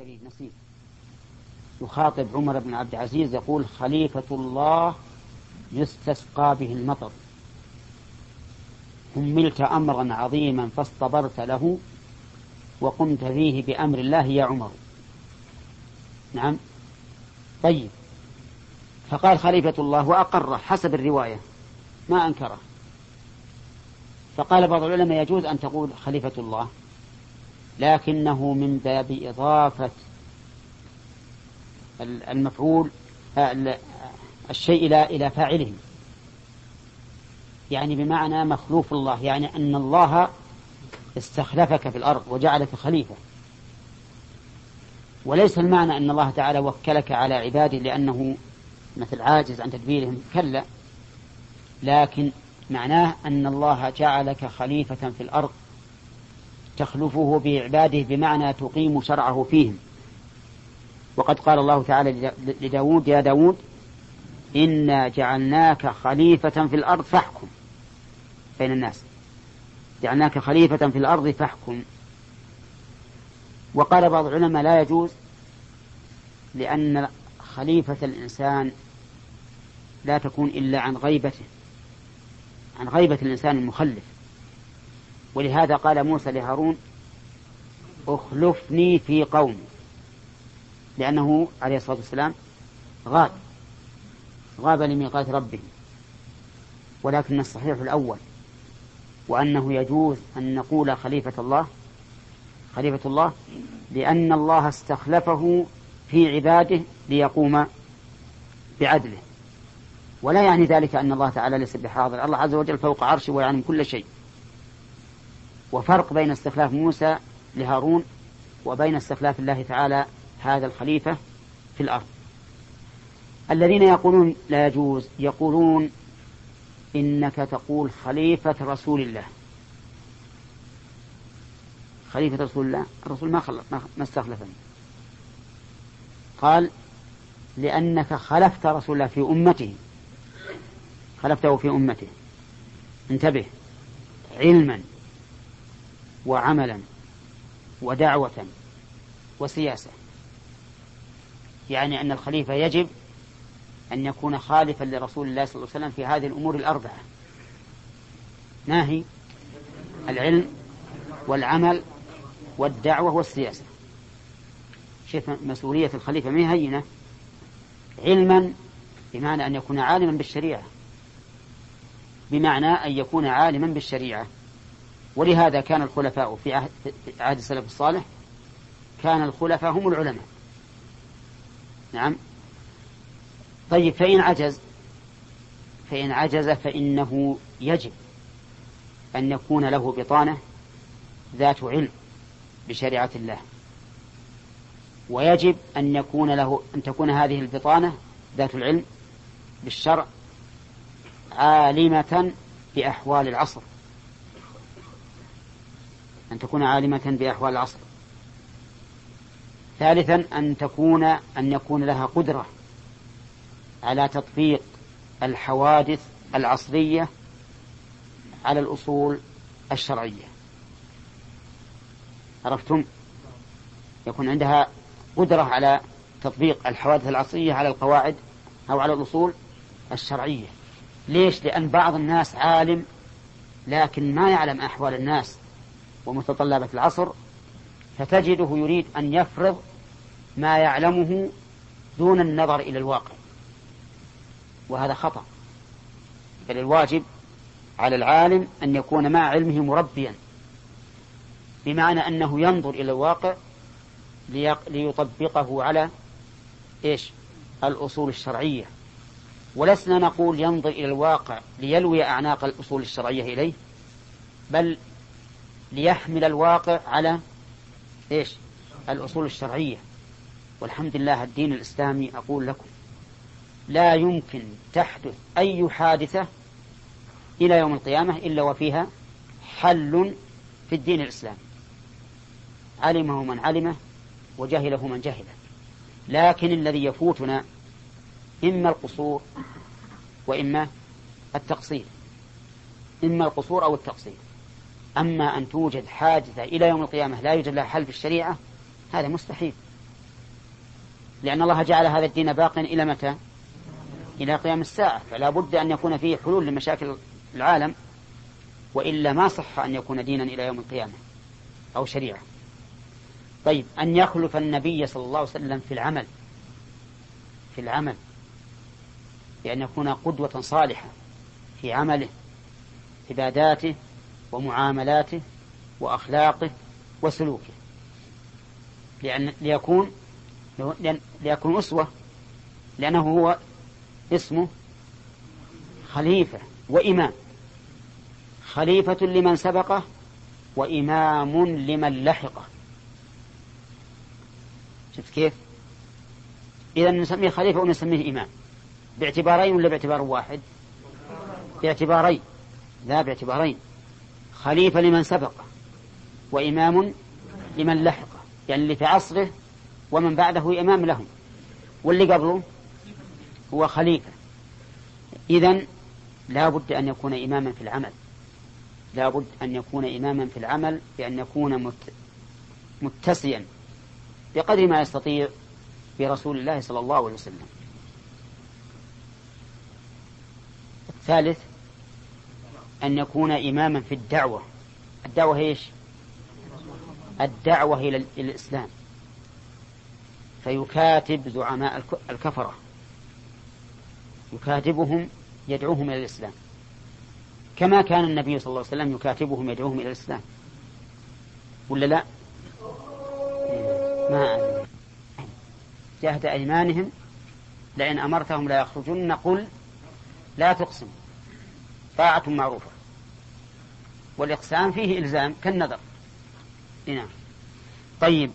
نسيب يخاطب عمر بن عبد العزيز يقول خليفة الله يستسقى به المطر. حملت أمرا عظيما فاصطبرت له وقمت فيه بأمر الله يا عمر. نعم. طيب. فقال خليفة الله وأقره حسب الرواية ما أنكره. فقال بعض العلماء يجوز أن تقول خليفة الله. لكنه من باب إضافة المفعول الشيء إلى إلى فاعله. يعني بمعنى مخلوف الله يعني أن الله استخلفك في الأرض وجعلك خليفة. وليس المعنى أن الله تعالى وكلك على عباده لأنه مثل عاجز عن تدبيرهم كلا. لكن معناه أن الله جعلك خليفة في الأرض تخلفه بعباده بمعنى تقيم شرعه فيهم. وقد قال الله تعالى لداود يا داود إنا جعلناك خليفة في الأرض فاحكم. بين الناس. جعلناك خليفة في الأرض فاحكم. وقال بعض العلماء لا يجوز لأن خليفة الإنسان لا تكون إلا عن غيبته عن غيبة الإنسان المخلف. ولهذا قال موسى لهارون اخلفني في قومي لأنه عليه الصلاة والسلام غاب غاب لميقات ربه. ولكن الصحيح الأول وأنه يجوز أن نقول خليفة الله خليفة الله لأن الله استخلفه في عباده ليقوم بعدله. ولا يعني ذلك أن الله تعالى ليس بحاضر. الله عز وجل فوق عرشه ويعلم كل شيء. وفرق بين استخلاف موسى لهارون وبين استخلاف الله تعالى هذا الخليفة في الأرض. الذين يقولون لا يجوز يقولون إنك تقول خليفة رسول الله. خليفة رسول الله الرسول ما خلف ما استخلفني قال لأنك خلفت رسول الله في أمته. خلفته في أمته. انتبه. علما. وعملا ودعوة وسياسة. يعني أن الخليفة يجب أن يكون خالفا لرسول الله صلى الله عليه وسلم في هذه الأمور الأربعة. ما هي؟ العلم والعمل والدعوة والسياسة. شوف مسؤولية الخليفة ما هينة؟ علما بمعنى أن يكون عالما بالشريعة. بمعنى أن يكون عالما بالشريعة. ولهذا كان الخلفاء في عهد, السلف الصالح كان الخلفاء هم العلماء. نعم. طيب فإن عجز فإن عجز فإنه يجب أن يكون له بطانة ذات علم بشريعة الله. ويجب أن يكون له أن تكون هذه البطانة ذات العلم بالشرع عالمة بأحوال العصر. أن تكون عالمة بأحوال العصر. ثالثا أن تكون أن يكون لها قدرة على تطبيق الحوادث العصرية على الأصول الشرعية. عرفتم؟ يكون عندها قدرة على تطبيق الحوادث العصرية على القواعد أو على الأصول الشرعية. ليش؟ لأن بعض الناس عالم لكن ما يعلم أحوال الناس. ومتطلبات العصر فتجده يريد أن يفرض ما يعلمه دون النظر إلى الواقع. وهذا خطأ. بل الواجب على العالم أن يكون مع علمه مربيا. بمعنى أنه ينظر إلى الواقع ليطبقه على إيش؟ الأصول الشرعية. ولسنا نقول ينظر إلى الواقع ليلوي أعناق الأصول الشرعية إليه بل ليحمل الواقع على إيش؟ الأصول الشرعية. والحمد لله الدين الإسلامي أقول لكم لا يمكن تحدث أي حادثة إلى يوم القيامة إلا وفيها حل في الدين الإسلامي. علمه من علمه وجهله من جهله. لكن الذي يفوتنا إما القصور وإما التقصير. إما القصور أو التقصير. أما أن توجد حادثة إلى يوم القيامة لا يوجد لها حل في الشريعة هذا مستحيل. لأن الله جعل هذا الدين باقيا إلى متى؟ إلى قيام الساعة. فلا بد أن يكون فيه حلول لمشاكل العالم وإلا ما صح أن يكون دينا إلى يوم القيامة أو شريعة. طيب أن يخلف النبي صلى الله عليه وسلم في العمل. في العمل. بأن يكون قدوة صالحة في عمله عباداته ومعاملاته وأخلاقه وسلوكه. لأن ليكون ليكون أسوة لأنه هو اسمه خليفة وإمام. خليفة لمن سبقه وإمام لمن لحقه. شفت كيف؟ إذا نسميه خليفة ونسميه إمام. باعتبارين ولا باعتبار واحد؟ باعتبارين. لا باعتبارين. خليفة لمن سبقه وإمام لمن لحقه يعني اللي في عصره ومن بعده إمام لهم. واللي قبله هو خليفة. إذا لا بد أن يكون إماما في العمل. لا بد أن يكون إماما في العمل بأن يكون متسيا بقدر ما يستطيع برسول الله صلى الله عليه وسلم. الثالث أن يكون إماما في الدعوة. الدعوة إيش؟ الدعوة إلى الإسلام. فيكاتب زعماء الكفرة. يكاتبهم يدعوهم إلى الإسلام. كما كان النبي صلى الله عليه وسلم يكاتبهم يدعوهم إلى الإسلام. ولا لا؟ ما جهد أيمانهم لئن أمرتهم لا يخرجن قل لا تقسم. طاعة معروفة. والإقسام فيه إلزام كالنذر نعم. طيب.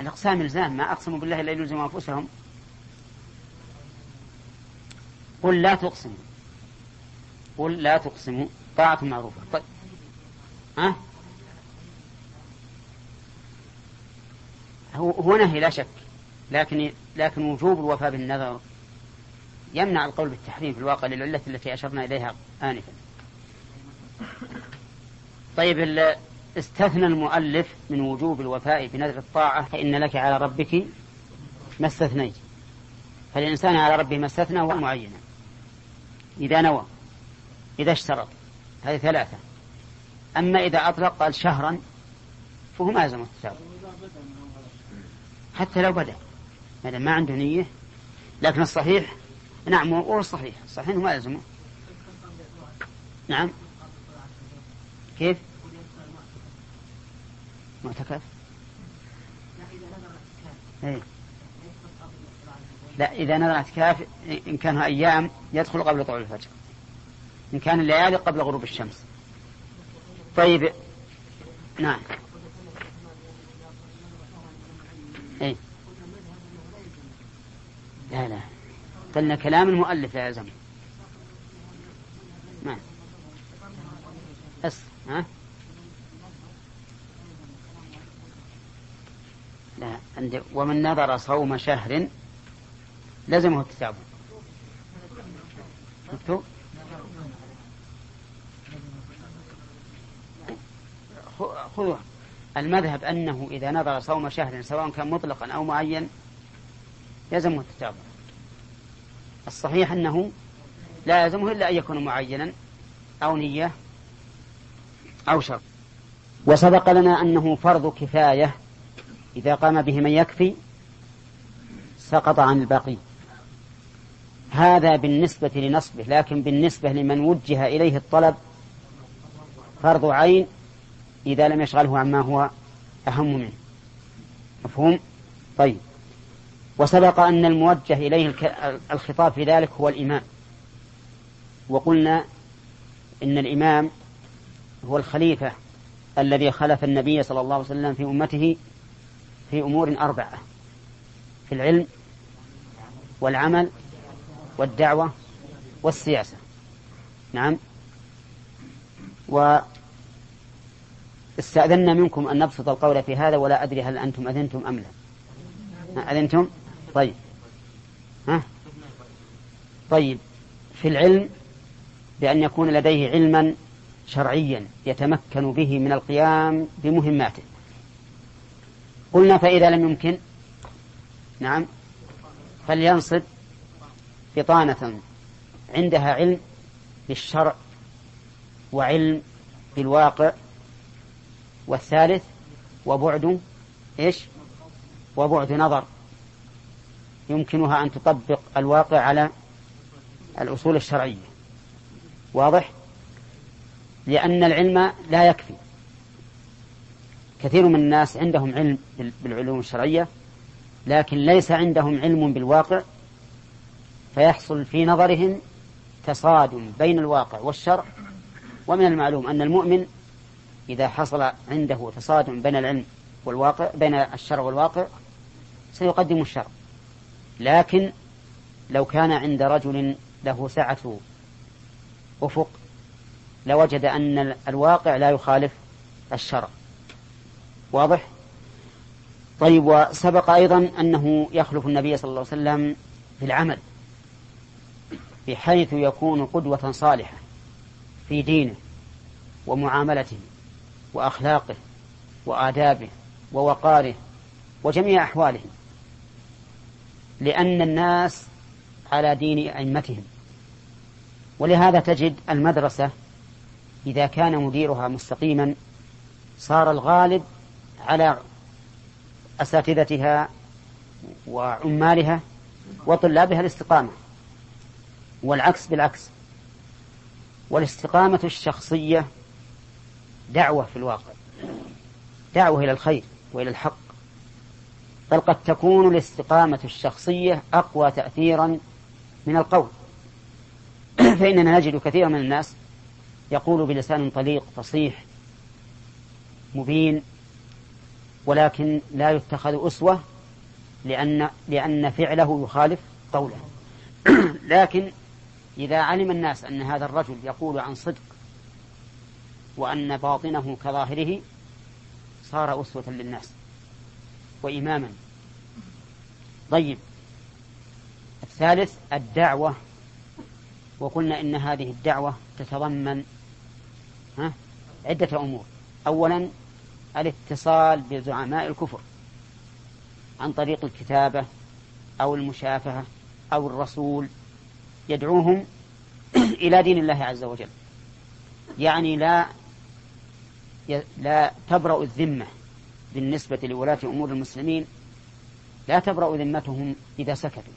الإقسام إلزام ما أقسموا بالله إلا يلزموا أنفسهم. قل لا تقسموا. قل لا تقسموا. طاعة معروفة. طيب. ها؟ هو هو نهي لا شك لكن لكن وجوب الوفاء بالنذر يمنع القول بالتحريم في الواقع للعلة التي أشرنا إليها آنفا. طيب استثنى المؤلف من وجوب الوفاء بنذر الطاعة فإن لك على ربك ما استثنيت. فالإنسان على ربه ما استثنى هو معينا إذا نوى إذا اشترط هذه ثلاثة. أما إذا أطلق قال شهرا فهو ما يلزم الكتاب حتى لو بدأ ما ما عنده نية لكن الصحيح نعم هو الصحيح الصحيح ما يلزمه. نعم. كيف؟ معتكف. إيه؟ لا إذا نذر اعتكاف إن كان أيام يدخل قبل طلوع الفجر. إن كان الليالي قبل غروب الشمس. طيب. نعم. إيه؟ لا لا. قلنا كلام المؤلف لا يلزم نعم بس ها؟ لا عندي ومن نظر صوم شهر لزمه كتابه مكتوب خذوا المذهب أنه إذا نظر صوم شهر سواء كان مطلقا أو معين يلزمه الكتابة الصحيح أنه لا يلزمه إلا أن يكون معينا أو نية أو شرط. وسبق لنا أنه فرض كفاية إذا قام به من يكفي سقط عن الباقي هذا بالنسبة لنصبه لكن بالنسبة لمن وجه إليه الطلب فرض عين إذا لم يشغله عما هو أهم منه. مفهوم؟ طيب. وسبق أن الموجه إليه الخطاب في ذلك هو الإمام. وقلنا إن الإمام هو الخليفة الذي خلف النبي صلى الله عليه وسلم في أمته في أمور أربعة. في العلم والعمل والدعوة والسياسة. نعم. و استأذنا منكم أن نبسط القول في هذا ولا أدري هل أنتم أذنتم أم لا. أذنتم؟ طيب. ها؟ طيب. في العلم بأن يكون لديه علما شرعيا يتمكن به من القيام بمهماته قلنا فإذا لم يمكن نعم فلينصب بطانة عندها علم بالشرع وعلم بالواقع. والثالث وبعد إيش؟ وبعد نظر. يمكنها أن تطبق الواقع على الأصول الشرعية. واضح؟ لأن العلم لا يكفي. كثير من الناس عندهم علم بالعلوم الشرعية لكن ليس عندهم علم بالواقع فيحصل في نظرهم تصادم بين الواقع والشرع. ومن المعلوم أن المؤمن إذا حصل عنده تصادم بين العلم والواقع بين الشرع والواقع سيقدم الشرع. لكن لو كان عند رجل له سعة أفق لوجد أن الواقع لا يخالف الشرع. واضح؟ طيب وسبق أيضا أنه يخلف النبي صلى الله عليه وسلم في العمل بحيث يكون قدوة صالحة في دينه ومعاملته وأخلاقه وآدابه ووقاره وجميع أحواله. لأن الناس على دين أئمتهم. ولهذا تجد المدرسة إذا كان مديرها مستقيما صار الغالب على أساتذتها وعمالها وطلابها الاستقامة. والعكس بالعكس. والاستقامة الشخصية دعوة في الواقع. دعوة إلى الخير وإلى الحق. بل قد تكون الاستقامة الشخصية أقوى تأثيرا من القول. فإننا نجد كثيرا من الناس يقول بلسان طليق فصيح مبين ولكن لا يتخذ أسوة لأن لأن فعله يخالف قوله. لكن إذا علم الناس أن هذا الرجل يقول عن صدق وأن باطنه كظاهره صار أسوة للناس وإماما. طيب. الثالث الدعوة. وقلنا إن هذه الدعوة تتضمن ها عدة أمور. أولا الاتصال بزعماء الكفر عن طريق الكتابة أو المشافهة أو الرسول يدعوهم إلى دين الله عز وجل. يعني لا لا تبرأ الذمة بالنسبة لولاة أمور المسلمين لا تبرأ ذمتهم إذا سكتوا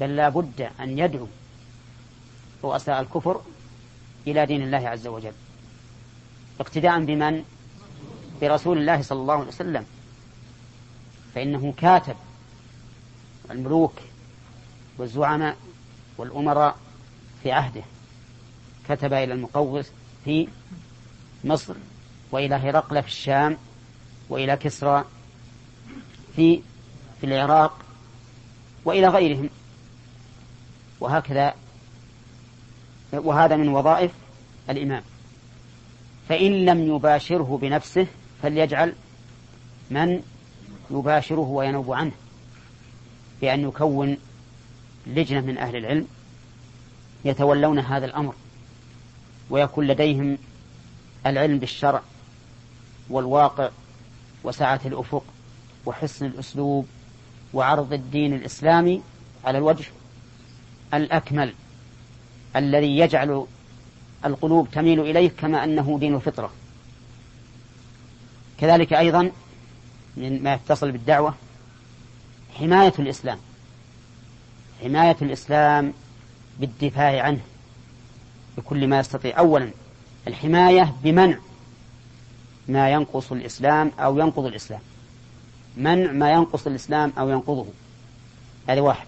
بل لا بد أن يدعوا رؤساء الكفر إلى دين الله عز وجل اقتداء بمن؟ برسول الله صلى الله عليه وسلم. فإنه كاتب الملوك والزعماء والأمراء في عهده كتب إلى المقوس في مصر وإلى هرقل في الشام وإلى كسرى في في العراق وإلى غيرهم. وهكذا وهذا من وظائف الإمام. فإن لم يباشره بنفسه فليجعل من يباشره وينوب عنه بأن يكون لجنة من أهل العلم يتولون هذا الأمر ويكون لديهم العلم بالشرع والواقع وسعة الأفق وحسن الأسلوب وعرض الدين الإسلامي على الوجه الأكمل الذي يجعل القلوب تميل إليه كما أنه دين الفطرة. كذلك أيضا من ما يتصل بالدعوة حماية الإسلام حماية الإسلام بالدفاع عنه بكل ما يستطيع. أولا الحماية بمنع ما ينقص الإسلام أو ينقض الإسلام. منع ما ينقص الإسلام أو ينقضه. هذا واحد.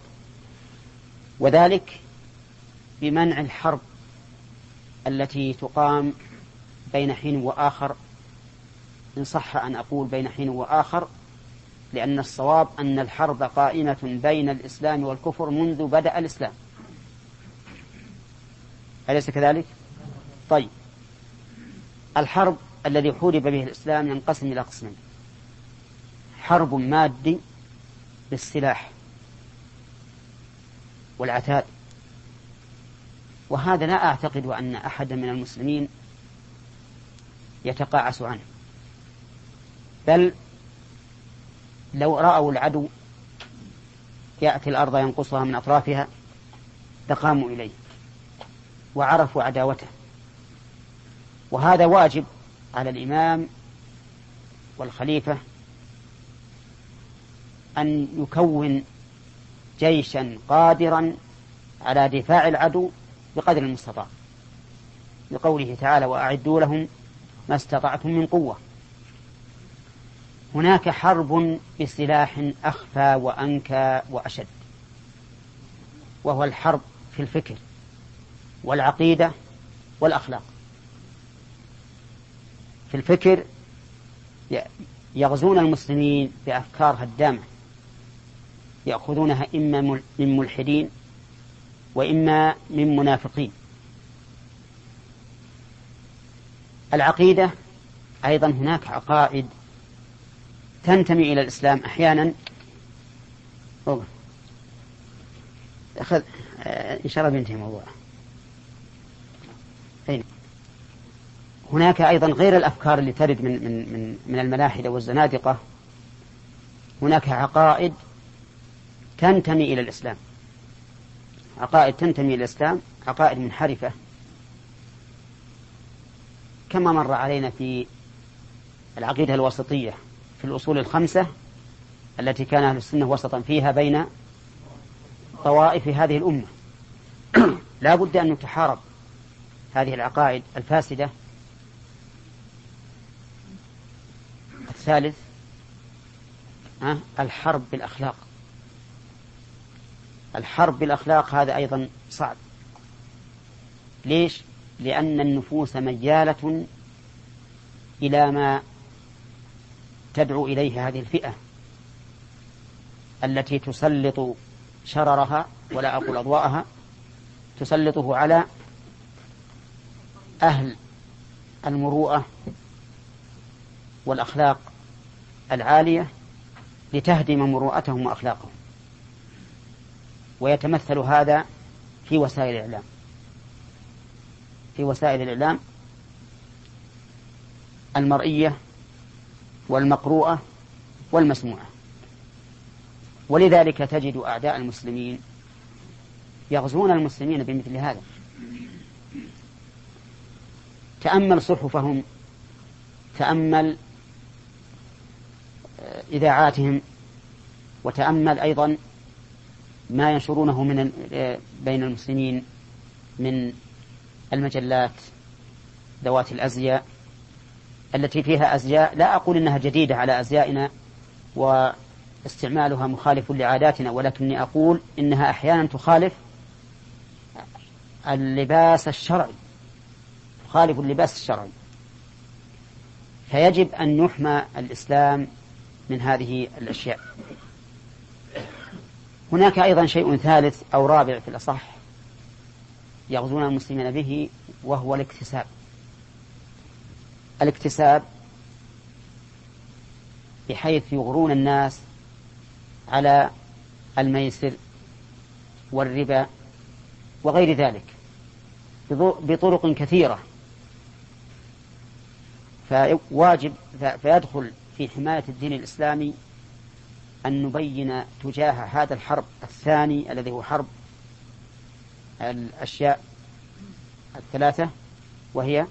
وذلك بمنع الحرب التي تقام بين حين وآخر. إن صح أن أقول بين حين وآخر لأن الصواب أن الحرب قائمة بين الإسلام والكفر منذ بدأ الإسلام. أليس كذلك؟ طيب. الحرب الذي حورب به الإسلام ينقسم إلى قسمين. حرب مادي بالسلاح والعتاد. وهذا لا أعتقد أن أحدا من المسلمين يتقاعس عنه. بل لو رأوا العدو يأتي الأرض ينقصها من أطرافها فقاموا إليه وعرفوا عداوته. وهذا واجب على الإمام والخليفة أن يكون جيشا قادرا على دفاع العدو بقدر المستطاع. لقوله تعالى وأعدوا لهم ما استطعتم من قوة. هناك حرب بسلاح أخفى وأنكى وأشد وهو الحرب في الفكر والعقيدة والأخلاق. في الفكر يغزون المسلمين بأفكار هدامة يأخذونها إما من ملحدين وإما من منافقين. العقيدة أيضا هناك عقائد تنتمي إلى الإسلام أحيانا. أخذ إن شاء الله بينتهي الموضوع هناك أيضا غير الأفكار اللي ترد من من من من الملاحدة والزنادقة. هناك عقائد تنتمي إلى الإسلام. عقائد تنتمي إلى الإسلام عقائد منحرفة. كما مر علينا في العقيدة الوسطية في الأصول الخمسة التي كان أهل السنة وسطا فيها بين طوائف هذه الأمة. لا بد أن نتحارب هذه العقائد الفاسدة. الثالث الحرب بالأخلاق. الحرب بالأخلاق هذا أيضا صعب ليش؟ لأن النفوس ميالة إلى ما تدعو إليه هذه الفئة التي تسلط شررها ولا أقول أضواءها تسلطه على أهل المروءة والأخلاق العالية لتهدم مروءتهم وأخلاقهم ويتمثل هذا في وسائل الإعلام. في وسائل الإعلام المرئية والمقروءة والمسموعة. ولذلك تجد أعداء المسلمين يغزون المسلمين بمثل هذا. تأمل صحفهم تأمل آه، إذاعاتهم وتأمل أيضا ما ينشرونه من بين المسلمين من المجلات ذوات الأزياء التي فيها أزياء لا أقول إنها جديدة على أزيائنا واستعمالها مخالف لعاداتنا ولكني أقول إنها أحيانا تخالف اللباس الشرعي تخالف اللباس الشرعي. فيجب أن يحمى الإسلام من هذه الأشياء. هناك أيضا شيء ثالث أو رابع في الأصح يغزون المسلمين به وهو الاكتساب. الاكتساب بحيث يغرون الناس على الميسر والربا وغير ذلك بطرق كثيرة. فواجب فيدخل في حماية الدين الإسلامي أن نبين تجاه هذا الحرب الثاني الذي هو حرب الأشياء الثلاثة وهي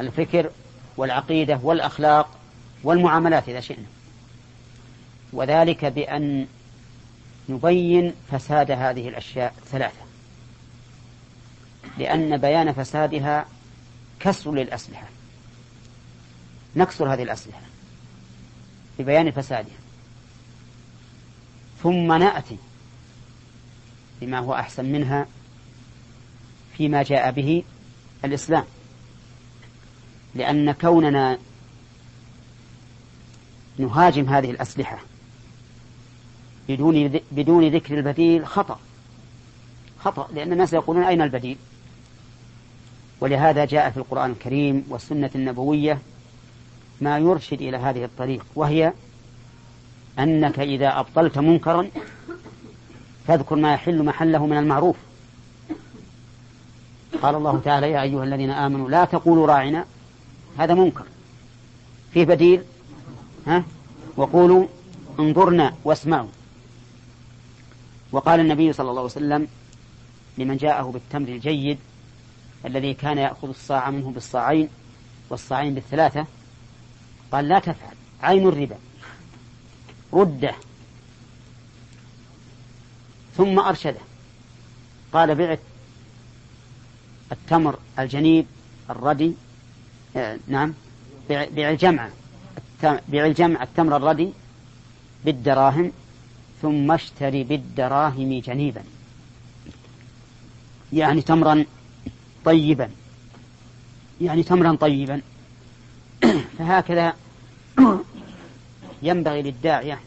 الفكر والعقيدة والأخلاق والمعاملات إذا شئنا. وذلك بأن نبين فساد هذه الأشياء الثلاثة. لأن بيان فسادها كسر للأسلحة. نكسر هذه الأسلحة ببيان فسادها. ثم نأتي بما هو أحسن منها فيما جاء به الإسلام. لأن كوننا نهاجم هذه الأسلحة بدون بدون ذكر البديل خطأ خطأ لأن الناس يقولون أين البديل؟ ولهذا جاء في القرآن الكريم والسنة النبوية ما يرشد إلى هذه الطريق وهي أنك إذا أبطلت منكرا فاذكر ما يحل محله من المعروف. قال الله تعالى يا أيها الذين آمنوا لا تقولوا راعنا هذا منكر. فيه بديل ها؟ وقولوا انظرنا واسمعوا. وقال النبي صلى الله عليه وسلم لمن جاءه بالتمر الجيد الذي كان يأخذ الصاع منه بالصاعين والصاعين بالثلاثة قال لا تفعل عين الربا. رده. ثم أرشده. قال بعت التمر الجنيب الردي آه نعم بيع الجمعة بيع الجمع التمر الردي بالدراهم ثم اشتري بالدراهم جنيبا. يعني تمرا طيبا. يعني تمرا طيبا. فهكذا ينبغي للداعية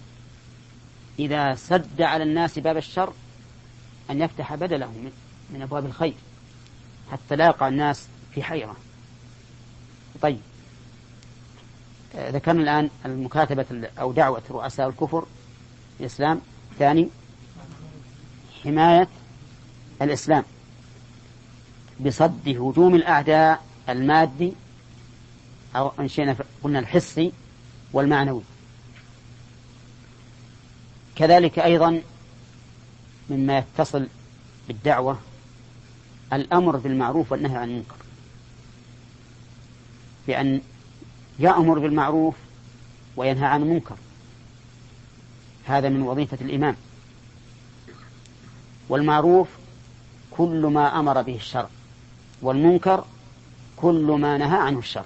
إذا سد على الناس باب الشر أن يفتح بدله من أبواب الخير حتى لا يقع الناس في حيرة. طيب. ذكرنا الآن المكاتبة أو دعوة رؤساء الكفر الإسلام. ثاني حماية الإسلام بصد هجوم الأعداء المادي أو أنشينا قلنا الحسي والمعنوي. كذلك أيضا مما يتصل بالدعوة الأمر بالمعروف والنهي عن المنكر. بأن يأمر بالمعروف وينهى عن المنكر. هذا من وظيفة الإمام. والمعروف كل ما أمر به الشرع والمنكر كل ما نهى عنه الشرع.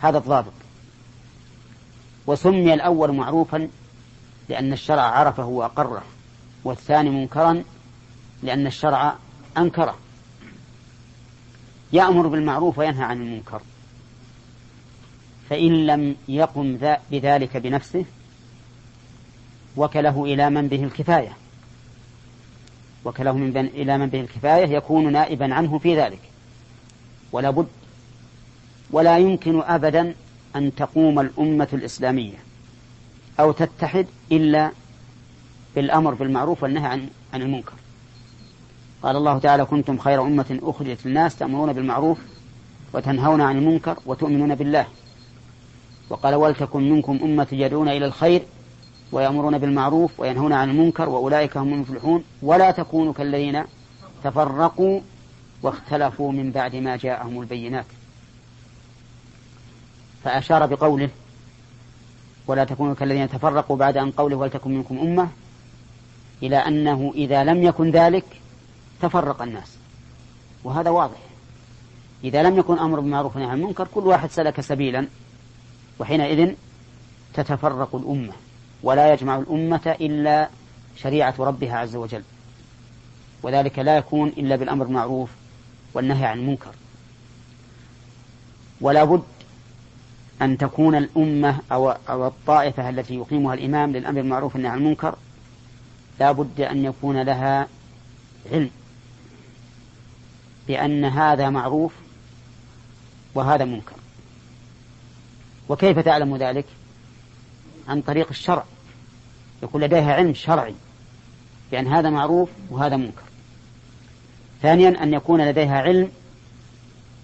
هذا الضابط. وسمي الأول معروفا لأن الشرع عرفه وأقره والثاني منكرا لأن الشرع أنكره. يأمر بالمعروف وينهى عن المنكر. فإن لم يقم بذلك بنفسه وكله إلى من به الكفاية. وكله من بن إلى من به الكفاية يكون نائبا عنه في ذلك. ولا بد ولا يمكن أبدا أن تقوم الأمة الإسلامية. أو تتحد إلا بالأمر بالمعروف والنهي عن عن المنكر. قال الله تعالى كنتم خير أمة أخرجت للناس تأمرون بالمعروف وتنهون عن المنكر وتؤمنون بالله. وقال ولتكن منكم أمة يدعون إلى الخير ويأمرون بالمعروف وينهون عن المنكر وأولئك هم المفلحون ولا تكونوا كالذين تفرقوا واختلفوا من بعد ما جاءهم البينات. فأشار بقوله ولا تكونوا كالذين تفرقوا بعد أن قوله ولتكن منكم أمة إلى أنه إذا لم يكن ذلك تفرق الناس. وهذا واضح. إذا لم يكن أمر بالمعروف ونهي عن المنكر كل واحد سلك سبيلا وحينئذ تتفرق الأمة ولا يجمع الأمة إلا شريعة ربها عز وجل. وذلك لا يكون إلا بالأمر بالمعروف والنهي عن المنكر. ولا بد أن تكون الأمة أو, أو الطائفة التي يقيمها الإمام للأمر بالمعروف والنهي عن المنكر لا بد أن يكون لها علم بأن هذا معروف وهذا منكر. وكيف تعلم ذلك؟ عن طريق الشرع. يكون لديها علم شرعي بأن هذا معروف وهذا منكر. ثانيا أن يكون لديها علم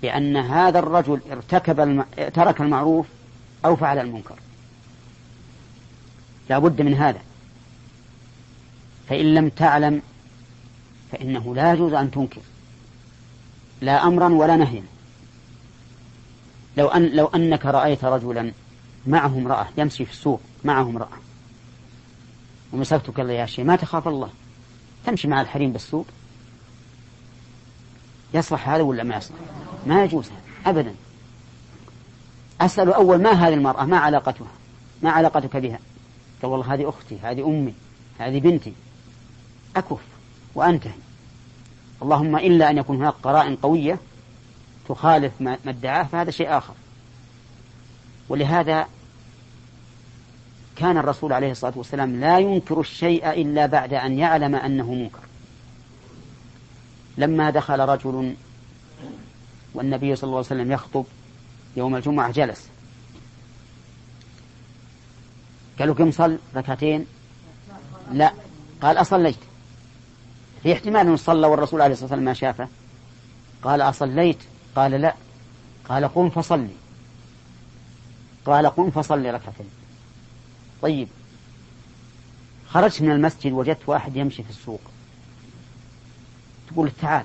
بأن هذا الرجل ارتكب الم... ترك المعروف أو فعل المنكر. لا بد من هذا. فإن لم تعلم فإنه لا يجوز أن تنكر. لا أمرا ولا نهيا. لو أن لو أنك رأيت رجلا معه امرأة يمشي في السوق معه امرأة ومسكتك يا شيء ما تخاف الله. تمشي مع الحريم بالسوق. يصلح هذا ولا ما يصلح؟ ما يجوز أبدا. أسأل أول ما هذه المرأة؟ ما علاقتها؟ ما علاقتك بها؟ قال والله هذه أختي هذه أمي هذه بنتي. أكف وأنتهي. اللهم إلا أن يكون هناك قرائن قوية تخالف ما ادعاه فهذا شيء آخر. ولهذا كان الرسول عليه الصلاة والسلام لا ينكر الشيء إلا بعد أن يعلم أنه منكر. لما دخل رجل والنبي صلى الله عليه وسلم يخطب يوم الجمعة جلس. قالوا كم صل ركعتين. لا قال أصليت. في احتمال أنه صلى والرسول عليه الصلاة والسلام ما شافه. قال أصليت؟ قال لا. قال قم فصلي. قال قم فصلي ركعتين. طيب. خرجت من المسجد وجدت واحد يمشي في السوق. تقول تعال.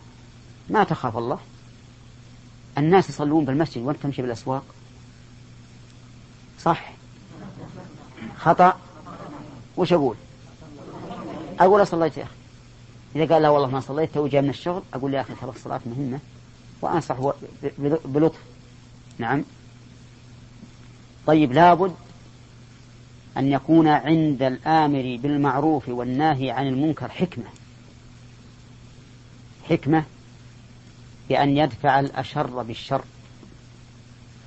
ما تخاف الله. الناس يصلون بالمسجد وانت تمشي بالأسواق. صح. خطأ. وش أقول؟ أقول صليت يا أخي. إذا قال لا والله ما صليت تو جاي من الشغل أقول يا أخي ترى الصلاة مهمة. وأنصح بلطف. نعم. طيب لابد أن يكون عند الآمر بالمعروف والناهي عن المنكر حكمة. حكمة بأن يدفع الأشر بالشر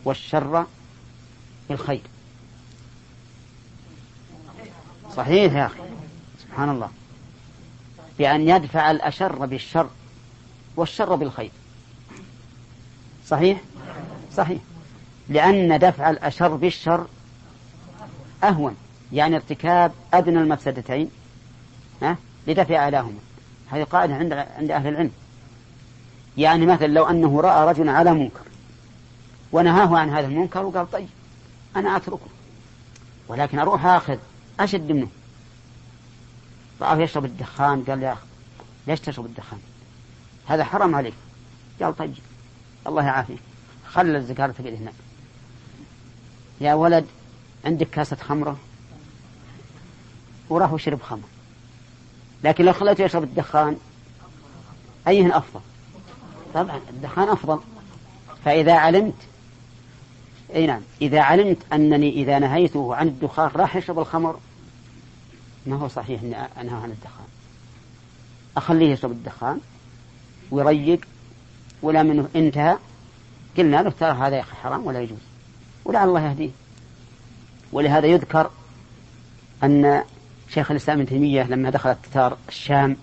والشر بالخير. صحيح يا أخي. سبحان الله. بأن يدفع الأشر بالشر والشر بالخير. صحيح؟ صحيح. لأن دفع الأشر بالشر أهون يعني ارتكاب أدنى المفسدتين ها؟ لدفع أعلاهما هذه قاعدة عند عند أهل العلم. يعني مثلا لو أنه رأى رجلا على منكر ونهاه عن هذا المنكر وقال طيب أنا أتركه ولكن أروح آخذ أشد منه. رآه يشرب الدخان قال يا أخي ليش تشرب الدخان؟ هذا حرام عليك. قال طيب الله يعافيك. خلى الزكاة تقعد هناك. يا ولد عندك كاسة خمرة؟ وراح وشرب خمر. لكن لو خليته يشرب الدخان أيهن أفضل؟ طبعا الدخان أفضل. فإذا علمت أي نعم إذا علمت أنني إذا نهيته عن الدخان راح يشرب الخمر ما هو صحيح أني أنهى عن الدخان. أخليه يشرب الدخان ويريق ولا منه انتهى. قلنا له ترى هذا يا أخي حرام ولا يجوز ولعل الله يهديه. ولهذا يذكر أن شيخ الإسلام ابن تيمية لما دخل التتار الشام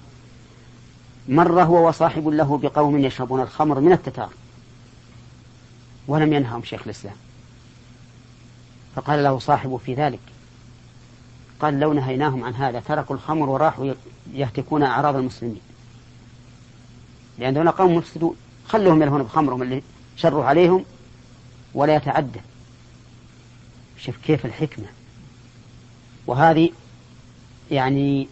مر هو وصاحب له بقوم يشربون الخمر من التتار ولم ينههم شيخ الإسلام. فقال له صاحبه في ذلك قال لو نهيناهم عن هذا تركوا الخمر وراحوا يهتكون أعراض المسلمين. لأن دون قوم مفسدون خلوهم يلهون بخمرهم اللي شروا عليهم ولا يتعدى. شوف كيف الحكمة. وهذه يعني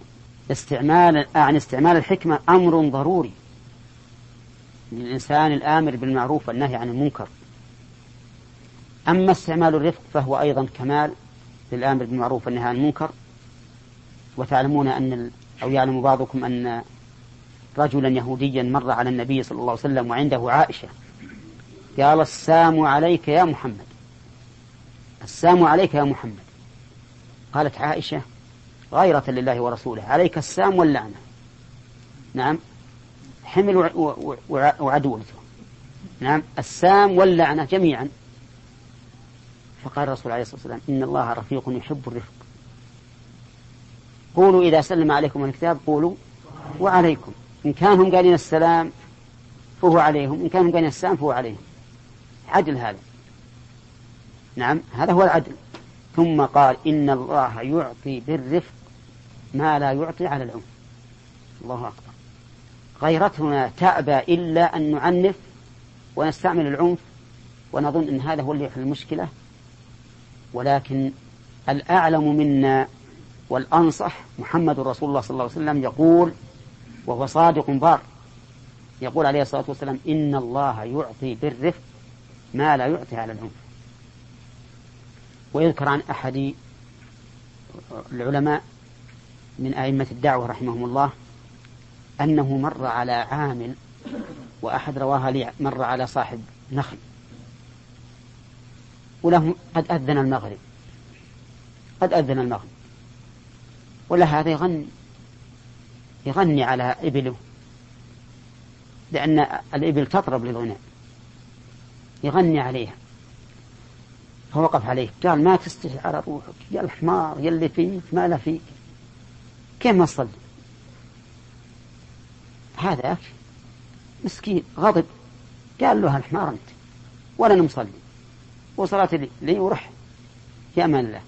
استعمال عن استعمال الحكمة أمر ضروري للإنسان الآمر بالمعروف والنهي عن المنكر. أما استعمال الرفق فهو أيضا كمال للآمر بالمعروف والنهي عن المنكر. وتعلمون أن أو يعلم بعضكم أن رجلا يهوديا مر على النبي صلى الله عليه وسلم وعنده عائشة. قال السام عليك يا محمد. السام عليك يا محمد. قالت عائشة غيرة لله ورسوله. عليك السام واللعنة. نعم. حمل وعدوته نعم. السام واللعنة جميعا. فقال الرسول عليه الصلاة والسلام إن الله رفيق يحب الرفق. قولوا إذا سلم عليكم الكتاب قولوا وعليكم. إن كانهم قالين السلام فهو عليهم إن كانهم قالين السلام فهو عليهم. عدل هذا. نعم. هذا هو العدل. ثم قال إن الله يعطي بالرفق ما لا يعطي على العنف الله أكبر. غيرتنا تأبى إلا أن نعنف ونستعمل العنف ونظن أن هذا هو اللي يحل المشكلة. ولكن الأعلم منا والأنصح محمد رسول الله صلى الله عليه وسلم يقول وهو صادق بار يقول عليه الصلاة والسلام إن الله يعطي بالرفق ما لا يعطي على العنف. ويذكر عن أحد العلماء من أئمة الدعوة رحمهم الله أنه مر على عامل وأحد رواها لي مر على صاحب نخل وله قد أذن المغرب قد أذن المغرب. ولا هذا يغني يغني على إبله لأن الإبل تطرب للغناء. يغني عليها. فوقف عليه. قال ما تستحي على روحك يا الحمار يا اللي فيك ما لا فيك. كيف ما تصلي هذا مسكين غضب. قال له الحمار أنت ولا أنا مصلي. وصلاتي لي ورح في أمان الله.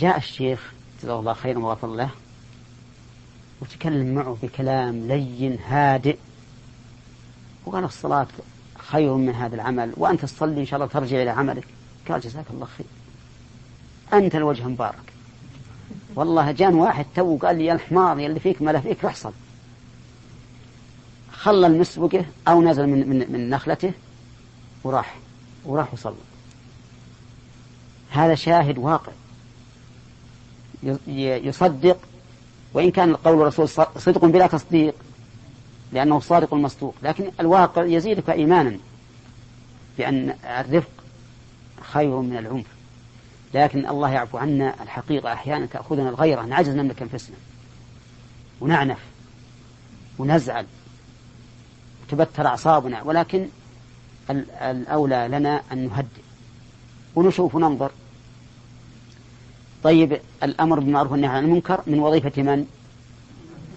جاء الشيخ جزاه الله خيرا وغفر له وتكلم معه بكلام لين هادئ. وقال الصلاة خير من هذا العمل وأنت تصلي إن شاء الله ترجع إلى عملك. قال جزاك الله خير. أنت الوجه مبارك. والله جان واحد تو قال لي يا الحمار يلي فيك ما لا فيك صل. خلى المسبقه أو نزل من, من, من نخلته وراح وراح وصلى. هذا شاهد واقع. يصدق وإن كان قول الرسول صدق بلا تصديق لأنه صادق المصدوق. لكن الواقع يزيدك إيمانا بأن الرفق خير من العنف. لكن الله يعفو عنا الحقيقة أحيانا تأخذنا الغيرة نعجز نملك أنفسنا. ونعنف. ونزعل. وتبتر أعصابنا. ولكن الأولى لنا أن نهدئ. ونشوف وننظر. طيب الأمر بالمعروف والنهي عن المنكر من وظيفة من؟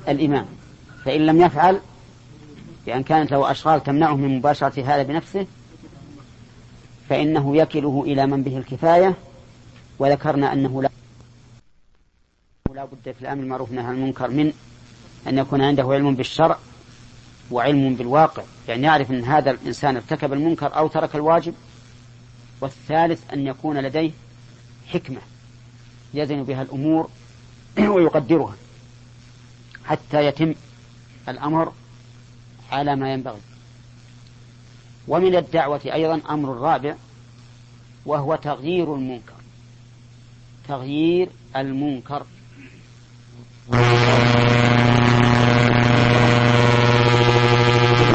الإمام. فإن لم يفعل بأن كانت له أشغال تمنعه من مباشرة هذا بنفسه فإنه يكله إلى من به الكفاية. وذكرنا أنه لا لا بد في الأمر بالمعروف والنهي عن المنكر من أن يكون عنده علم بالشرع وعلم بالواقع. يعني يعرف أن هذا الإنسان ارتكب المنكر أو ترك الواجب والثالث أن يكون لديه حكمة يزن بها الأمور ويقدرها حتى يتم الأمر على ما ينبغي. ومن الدعوة أيضا أمر رابع وهو تغيير المنكر. تغيير المنكر.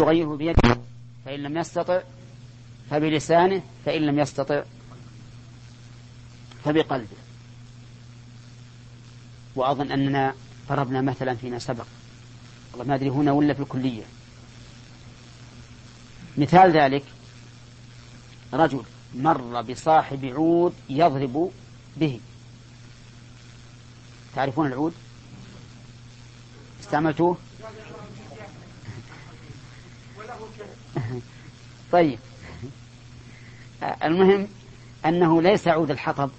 يغيره بيده فإن لم يستطع فبلسانه فإن لم يستطع فبقلبه. وأظن أننا ضربنا مثلا فيما سبق. والله ما أدري هنا ولا في الكلية. مثال ذلك رجل مر بصاحب عود يضرب به. تعرفون العود؟ استعملتوه؟ طيب. المهم أنه ليس عود الحطب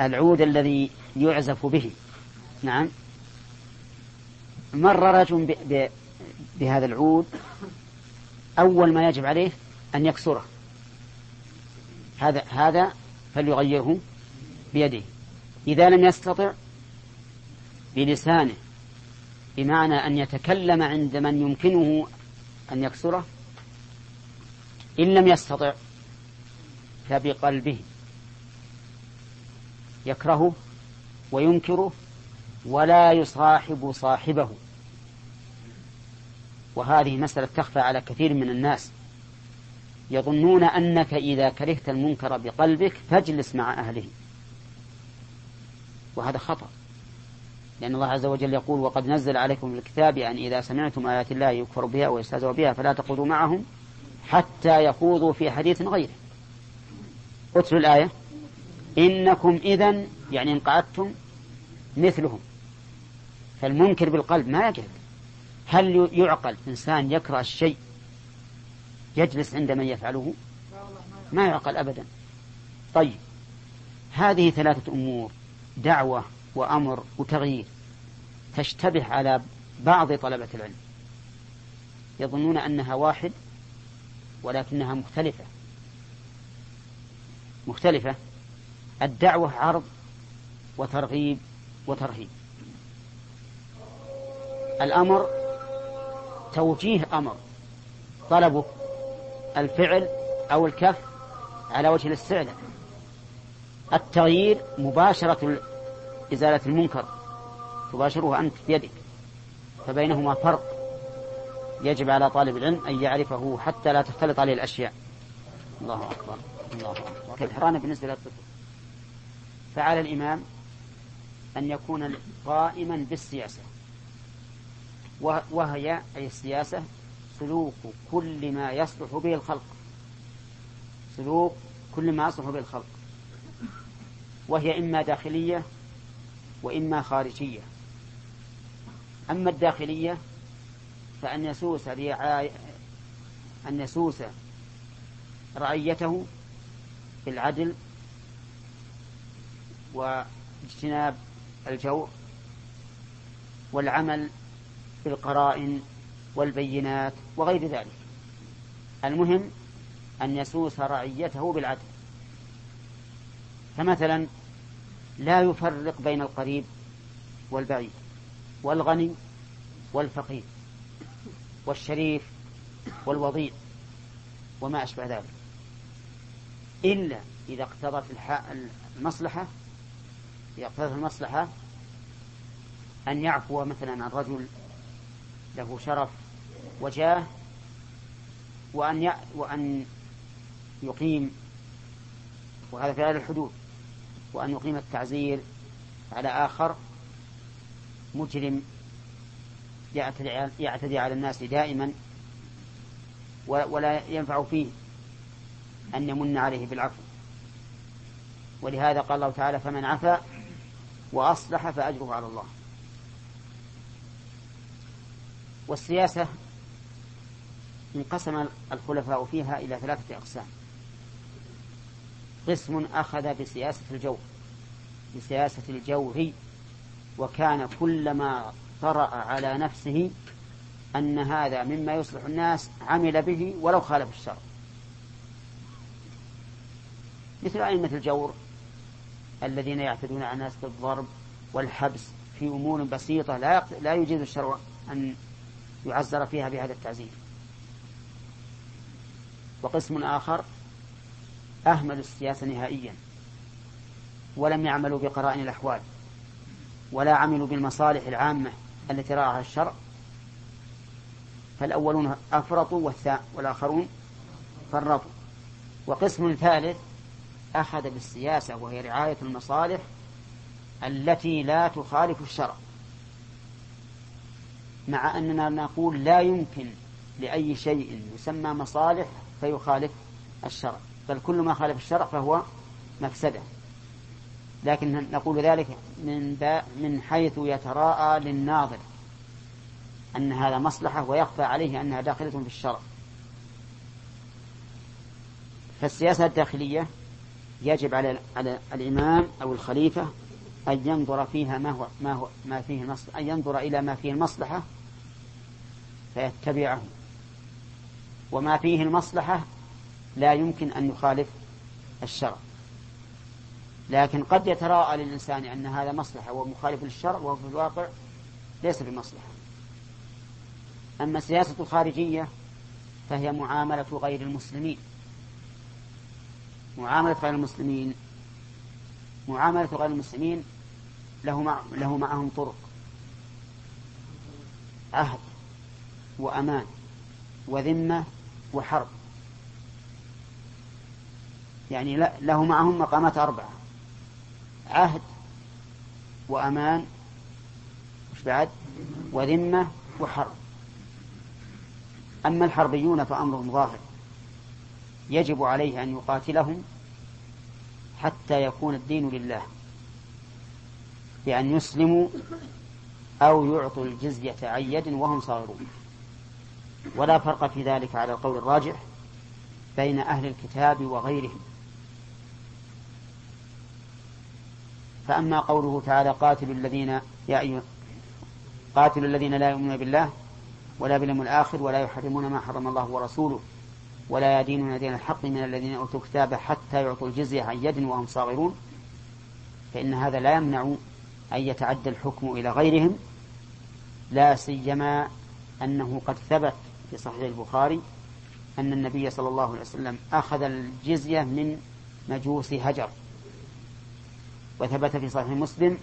العود الذي يعزف به. نعم. مر رجل بهذا العود أول ما يجب عليه أن يكسره. هذا هذا فليغيره بيده. إذا لم يستطع بلسانه بمعنى أن يتكلم عند من يمكنه أن يكسره إن لم يستطع فبقلبه يكرهه وينكره ولا يصاحب صاحبه. وهذه مسألة تخفى على كثير من الناس. يظنون أنك إذا كرهت المنكر بقلبك فاجلس مع أهله. وهذا خطأ. لأن الله عز وجل يقول وقد نزل عليكم في الكتاب أن يعني إذا سمعتم آيات الله يكفر بها ويستهزأ بها فلا تقعدوا معهم حتى يخوضوا في حديث غيره. اتلوا الآية. إنكم إذا يعني إن قعدتم مثلهم. فالمنكر بالقلب ما يجهل هل يعقل إنسان يكره الشيء يجلس عند من يفعله؟ ما يعقل أبدا. طيب. هذه ثلاثة أمور. دعوة. وأمر وتغيير. تشتبه على بعض طلبة العلم. يظنون أنها واحد ولكنها مختلفة. مختلفة. الدعوة عرض وترغيب وترهيب. الأمر توجيه أمر. طلبه الفعل أو الكف على وجه الاستعلاء. التغيير مباشرة إزالة المنكر تباشره أنت بيدك فبينهما فرق. يجب على طالب العلم أن يعرفه حتى لا تختلط عليه الأشياء. الله أكبر الله أكبر. كالحرانة بالنسبة للطفل. فعلى الإمام أن يكون قائما بالسياسة. وهي أي السياسة سلوك كل ما يصلح به الخلق. سلوك كل ما يصلح به الخلق. وهي إما داخلية وإما خارجية. أما الداخلية فأن يسوس رعاية أن يسوس رعيته بالعدل واجتناب الجور والعمل بالقرائن والبينات وغير ذلك. المهم أن يسوس رعيته بالعدل. فمثلا لا يفرق بين القريب والبعيد والغني والفقير والشريف والوضيع وما أشبه ذلك. إلا إذا اقتضت المصلحة إذا اقتضت المصلحة أن يعفو مثلا عن رجل له شرف وجاه وأن وأن يقيم وهذا في غير الحدود. وأن يقيم التعزير على آخر مجرم يعتدي على الناس دائما ولا ينفع فيه أن يمن عليه بالعفو. ولهذا قال الله تعالى فمن عفا وأصلح فأجره على الله. والسياسة انقسم الخلفاء فيها إلى ثلاثة أقسام. قسم أخذ بسياسة الجور بسياسة الجور وكان كلما طرأ على نفسه أن هذا مما يصلح الناس عمل به ولو خالف الشرع. مثل أئمة الجور الذين يعتدون على الناس بالضرب والحبس في أمور بسيطة لا لا يجيز الشرع أن يعزر فيها بهذا التعزير. وقسم آخر أهملوا السياسة نهائيا. ولم يعملوا بقرائن الأحوال. ولا عملوا بالمصالح العامة التي رعاها الشرع. فالأولون أفرطوا والآخرون فرطوا. وقسم ثالث أخذ بالسياسة وهي رعاية المصالح التي لا تخالف الشرع. مع أننا نقول لا يمكن لأي شيء يسمى مصالح فيخالف الشرع. بل كل ما خالف الشرع فهو مفسدة. لكن نقول ذلك من من حيث يتراءى للناظر أن هذا مصلحة ويخفى عليه أنها داخلة في الشرع. فالسياسة الداخلية يجب على على الإمام أو الخليفة أن ينظر فيها ما هو ما هو ما فيه المصلحة أن ينظر إلى ما فيه المصلحة فيتبعه. وما فيه المصلحة لا يمكن أن يخالف الشرع. لكن قد يتراءى للإنسان أن هذا مصلحة ومخالف للشرع وهو في الواقع ليس بمصلحة. أما السياسة الخارجية فهي معاملة غير المسلمين. معاملة غير المسلمين معاملة غير المسلمين له, مع له معهم طرق. عهد وأمان وذمة وحرب. يعني له معهم مقامات أربعة. عهد وأمان وش بعد؟ وذمة وحرب. أما الحربيون فأمرهم ظاهر. يجب عليه أن يقاتلهم حتى يكون الدين لله. بأن يسلموا أو يعطوا الجزية عن يد وهم صاغرون. ولا فرق في ذلك على القول الراجح بين أهل الكتاب وغيرهم. فأما قوله تعالى قاتلوا الذين يا أيها قاتلوا الذين لا يؤمنون بالله ولا باليوم الآخر ولا يحرمون ما حرم الله ورسوله ولا يدينون دين الحق من الذين أوتوا الكتاب حتى يعطوا الجزية عن يد وهم صاغرون فإن هذا لا يمنع أن يتعدى الحكم إلى غيرهم. لا سيما أنه قد ثبت في صحيح البخاري أن النبي صلى الله عليه وسلم أخذ الجزية من مجوس هجر. وثبت في صحيح مسلم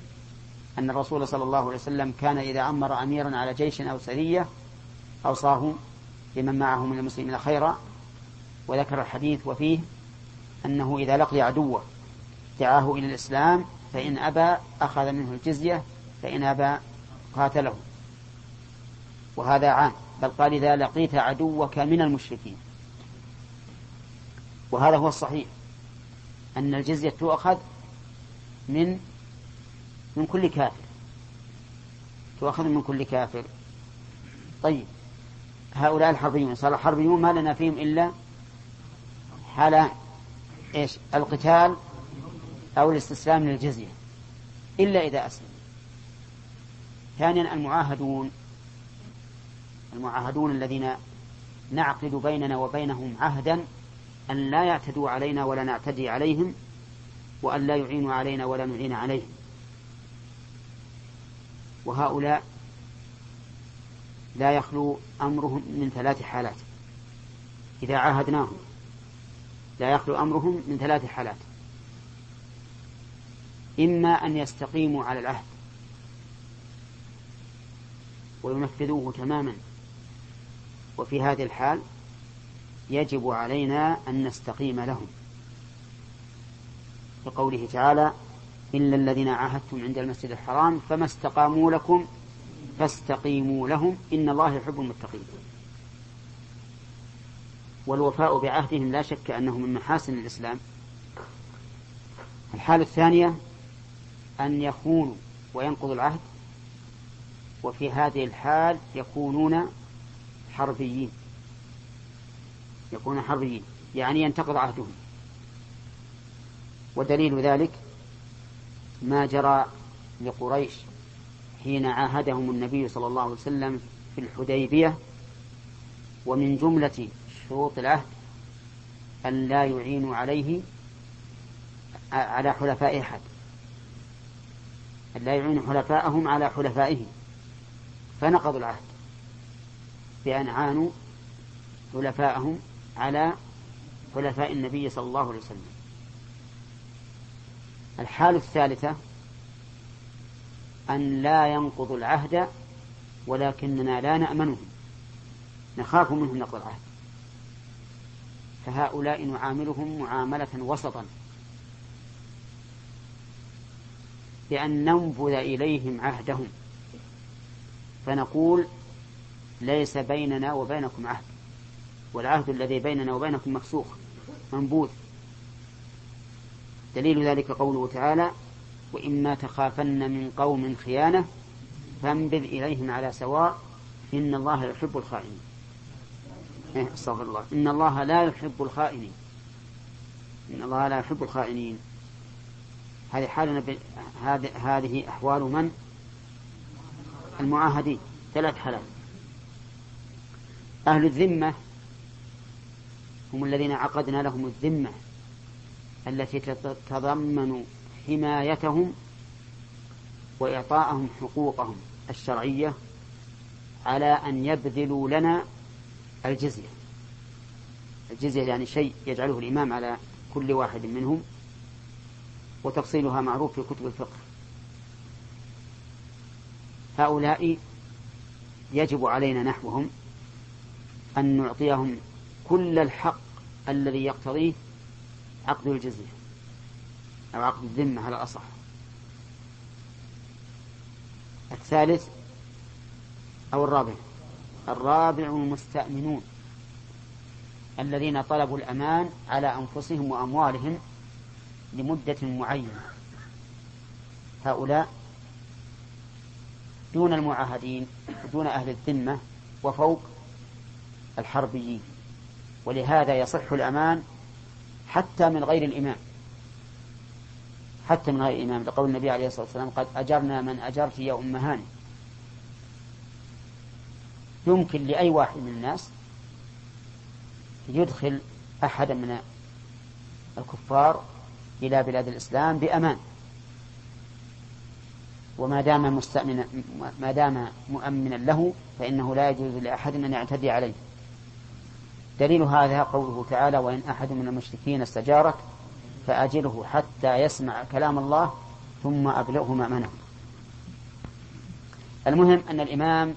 أن الرسول صلى الله عليه وسلم كان إذا أمر أميرا على جيش أو سرية أوصاه لمن معه من المسلمين خيرا. وذكر الحديث وفيه أنه إذا لقي عدوه دعاه إلى الإسلام فإن أبى أخذ منه الجزية فإن أبى قاتله. وهذا عام بل قال إذا لقيت عدوك من المشركين. وهذا هو الصحيح أن الجزية تؤخذ من من كل كافر. تؤخذ من كل كافر. طيب هؤلاء الحربيون صار الحربيون ما لنا فيهم إلا حال إيش؟ القتال أو الاستسلام للجزية. إلا إذا أسلم. ثانيا المعاهدون. المعاهدون الذين نعقد بيننا وبينهم عهدا أن لا يعتدوا علينا ولا نعتدي عليهم وأن لا يعينوا علينا ولا نعين عليهم وهؤلاء لا يخلو أمرهم من ثلاث حالات. إذا عاهدناهم لا يخلو أمرهم من ثلاث حالات. إما أن يستقيموا على العهد وينفذوه تماما وفي هذه الحال يجب علينا أن نستقيم لهم. لقوله تعالى إلا الذين عاهدتم عند المسجد الحرام فما استقاموا لكم فاستقيموا لهم إن الله يحب المتقين والوفاء بعهدهم لا شك أنه من محاسن الإسلام الحالة الثانية أن يخونوا وينقضوا العهد وفي هذه الحال يكونون حربيين يكونون حربيين يعني ينتقض عهدهم ودليل ذلك ما جرى لقريش حين عاهدهم النبي صلى الله عليه وسلم في الحديبية ومن جملة شروط العهد أن لا يعينوا عليه على حلفاء أحد. أن لا يعينوا حلفاءهم على حلفائهم فنقضوا العهد بأن عانوا حلفاءهم على حلفاء النبي صلى الله عليه وسلم. الحالة الثالثة أن لا ينقضوا العهد ولكننا لا نأمنهم. نخاف منهم نقض العهد. فهؤلاء نعاملهم معاملة وسطا. بأن ننفذ إليهم عهدهم. فنقول ليس بيننا وبينكم عهد. والعهد الذي بيننا وبينكم مفسوخ منبوذ. دليل ذلك قوله تعالى وإما تخافن من قوم خيانة فانبذ إليهم على سواء إن الله يحب الخائنين. إيه أستغفر الله. إن الله لا يحب الخائنين. إن الله لا يحب الخائنين. هذه حالنا. هذه هذه أحوال من؟ المعاهدين. ثلاث حالات. أهل الذمة هم الذين عقدنا لهم الذمة. التي تتضمن حمايتهم وإعطاءهم حقوقهم الشرعية على أن يبذلوا لنا الجزية. الجزية يعني شيء يجعله الإمام على كل واحد منهم وتفصيلها معروف في كتب الفقه. هؤلاء يجب علينا نحوهم أن نعطيهم كل الحق الذي يقتضيه عقد الجزية أو عقد الذمة على الأصح. الثالث أو الرابع. الرابع المستأمنون الذين طلبوا الأمان على أنفسهم وأموالهم لمدة معينة. هؤلاء دون المعاهدين دون أهل الذمة وفوق الحربيين. ولهذا يصح الأمان حتى من غير الإمام. حتى من غير الإمام. لقول النبي عليه الصلاة والسلام قد أجرنا من أجرت يا أم هاني. يمكن لأي واحد من الناس يدخل أحدا من الكفار إلى بلاد الإسلام بأمان. وما دام مستأمنا ما دام مؤمنا له فإنه لا يجوز لأحد أن يعتدي عليه. دليل هذا قوله تعالى وإن أحد من المشركين استجارك فأجله حتى يسمع كلام الله ثم أبلغه مأمنه. المهم أن الإمام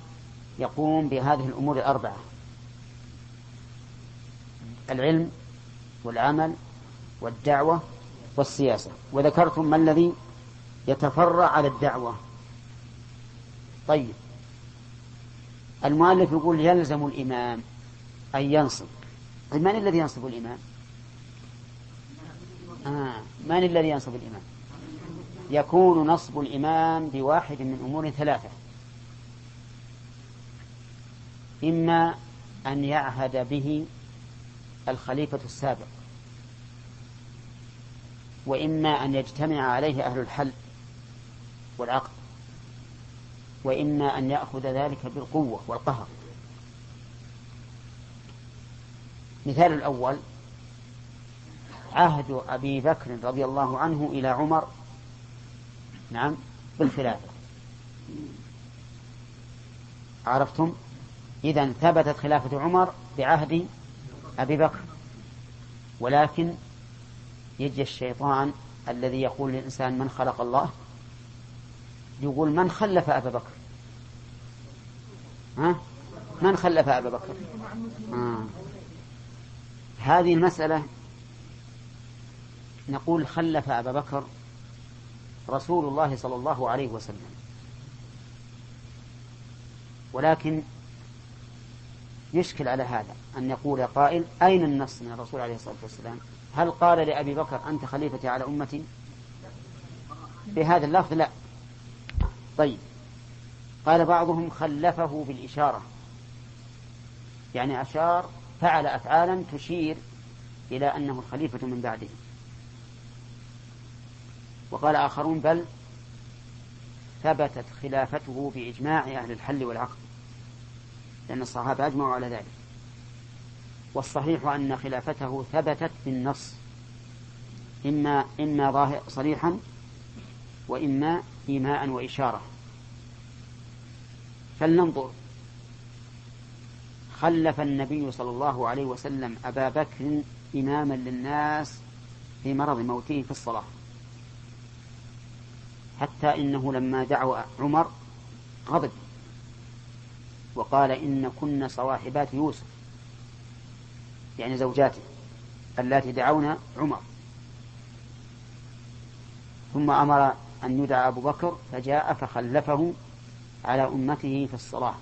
يقوم بهذه الأمور الأربعة العلم والعمل والدعوة والسياسة. وذكرتم ما الذي يتفرع على الدعوة. طيب المؤلف يقول يلزم الإمام أن ينصب. طيب من الذي ينصب الإمام آه. من الذي ينصب الإمام يكون نصب الإمام بواحد من أمور ثلاثة. إما أن يعهد به الخليفة السابق وإما أن يجتمع عليه أهل الحل والعقد وإما أن يأخذ ذلك بالقوة والقهر. مثال الأول عهد أبي بكر رضي الله عنه إلى عمر نعم بالخلافة. عرفتم؟ إذا ثبتت خلافة عمر بعهد أبي بكر. ولكن يجي الشيطان الذي يقول للإنسان من خلق الله؟ يقول من خلف أبا بكر؟ ها؟ من خلف أبا بكر؟ آه. هذه المسألة نقول خلف أبا بكر رسول الله صلى الله عليه وسلم. ولكن يشكل على هذا أن يقول قائل أين النص من الرسول عليه الصلاة والسلام؟ هل قال لأبي بكر أنت خليفتي على أمتي؟ بهذا اللفظ لا. طيب. قال بعضهم خلفه بالإشارة. يعني أشار فعل أفعالا تشير إلى أنه الخليفة من بعده. وقال آخرون بل ثبتت خلافته بإجماع أهل الحل والعقد لأن الصحابة أجمعوا على ذلك. والصحيح أن خلافته ثبتت بالنص إما إما ظاهر صريحا وإما إيماء وإشارة. فلننظر خلف النبي صلى الله عليه وسلم أبا بكر إماما للناس في مرض موته في الصلاة. حتى إنه لما دعوا عمر غضب وقال إن كن صواحبات يوسف يعني زوجاته اللاتي دعونا عمر. ثم أمر أن يدعى أبو بكر فجاء فخلفه على أمته في الصلاة.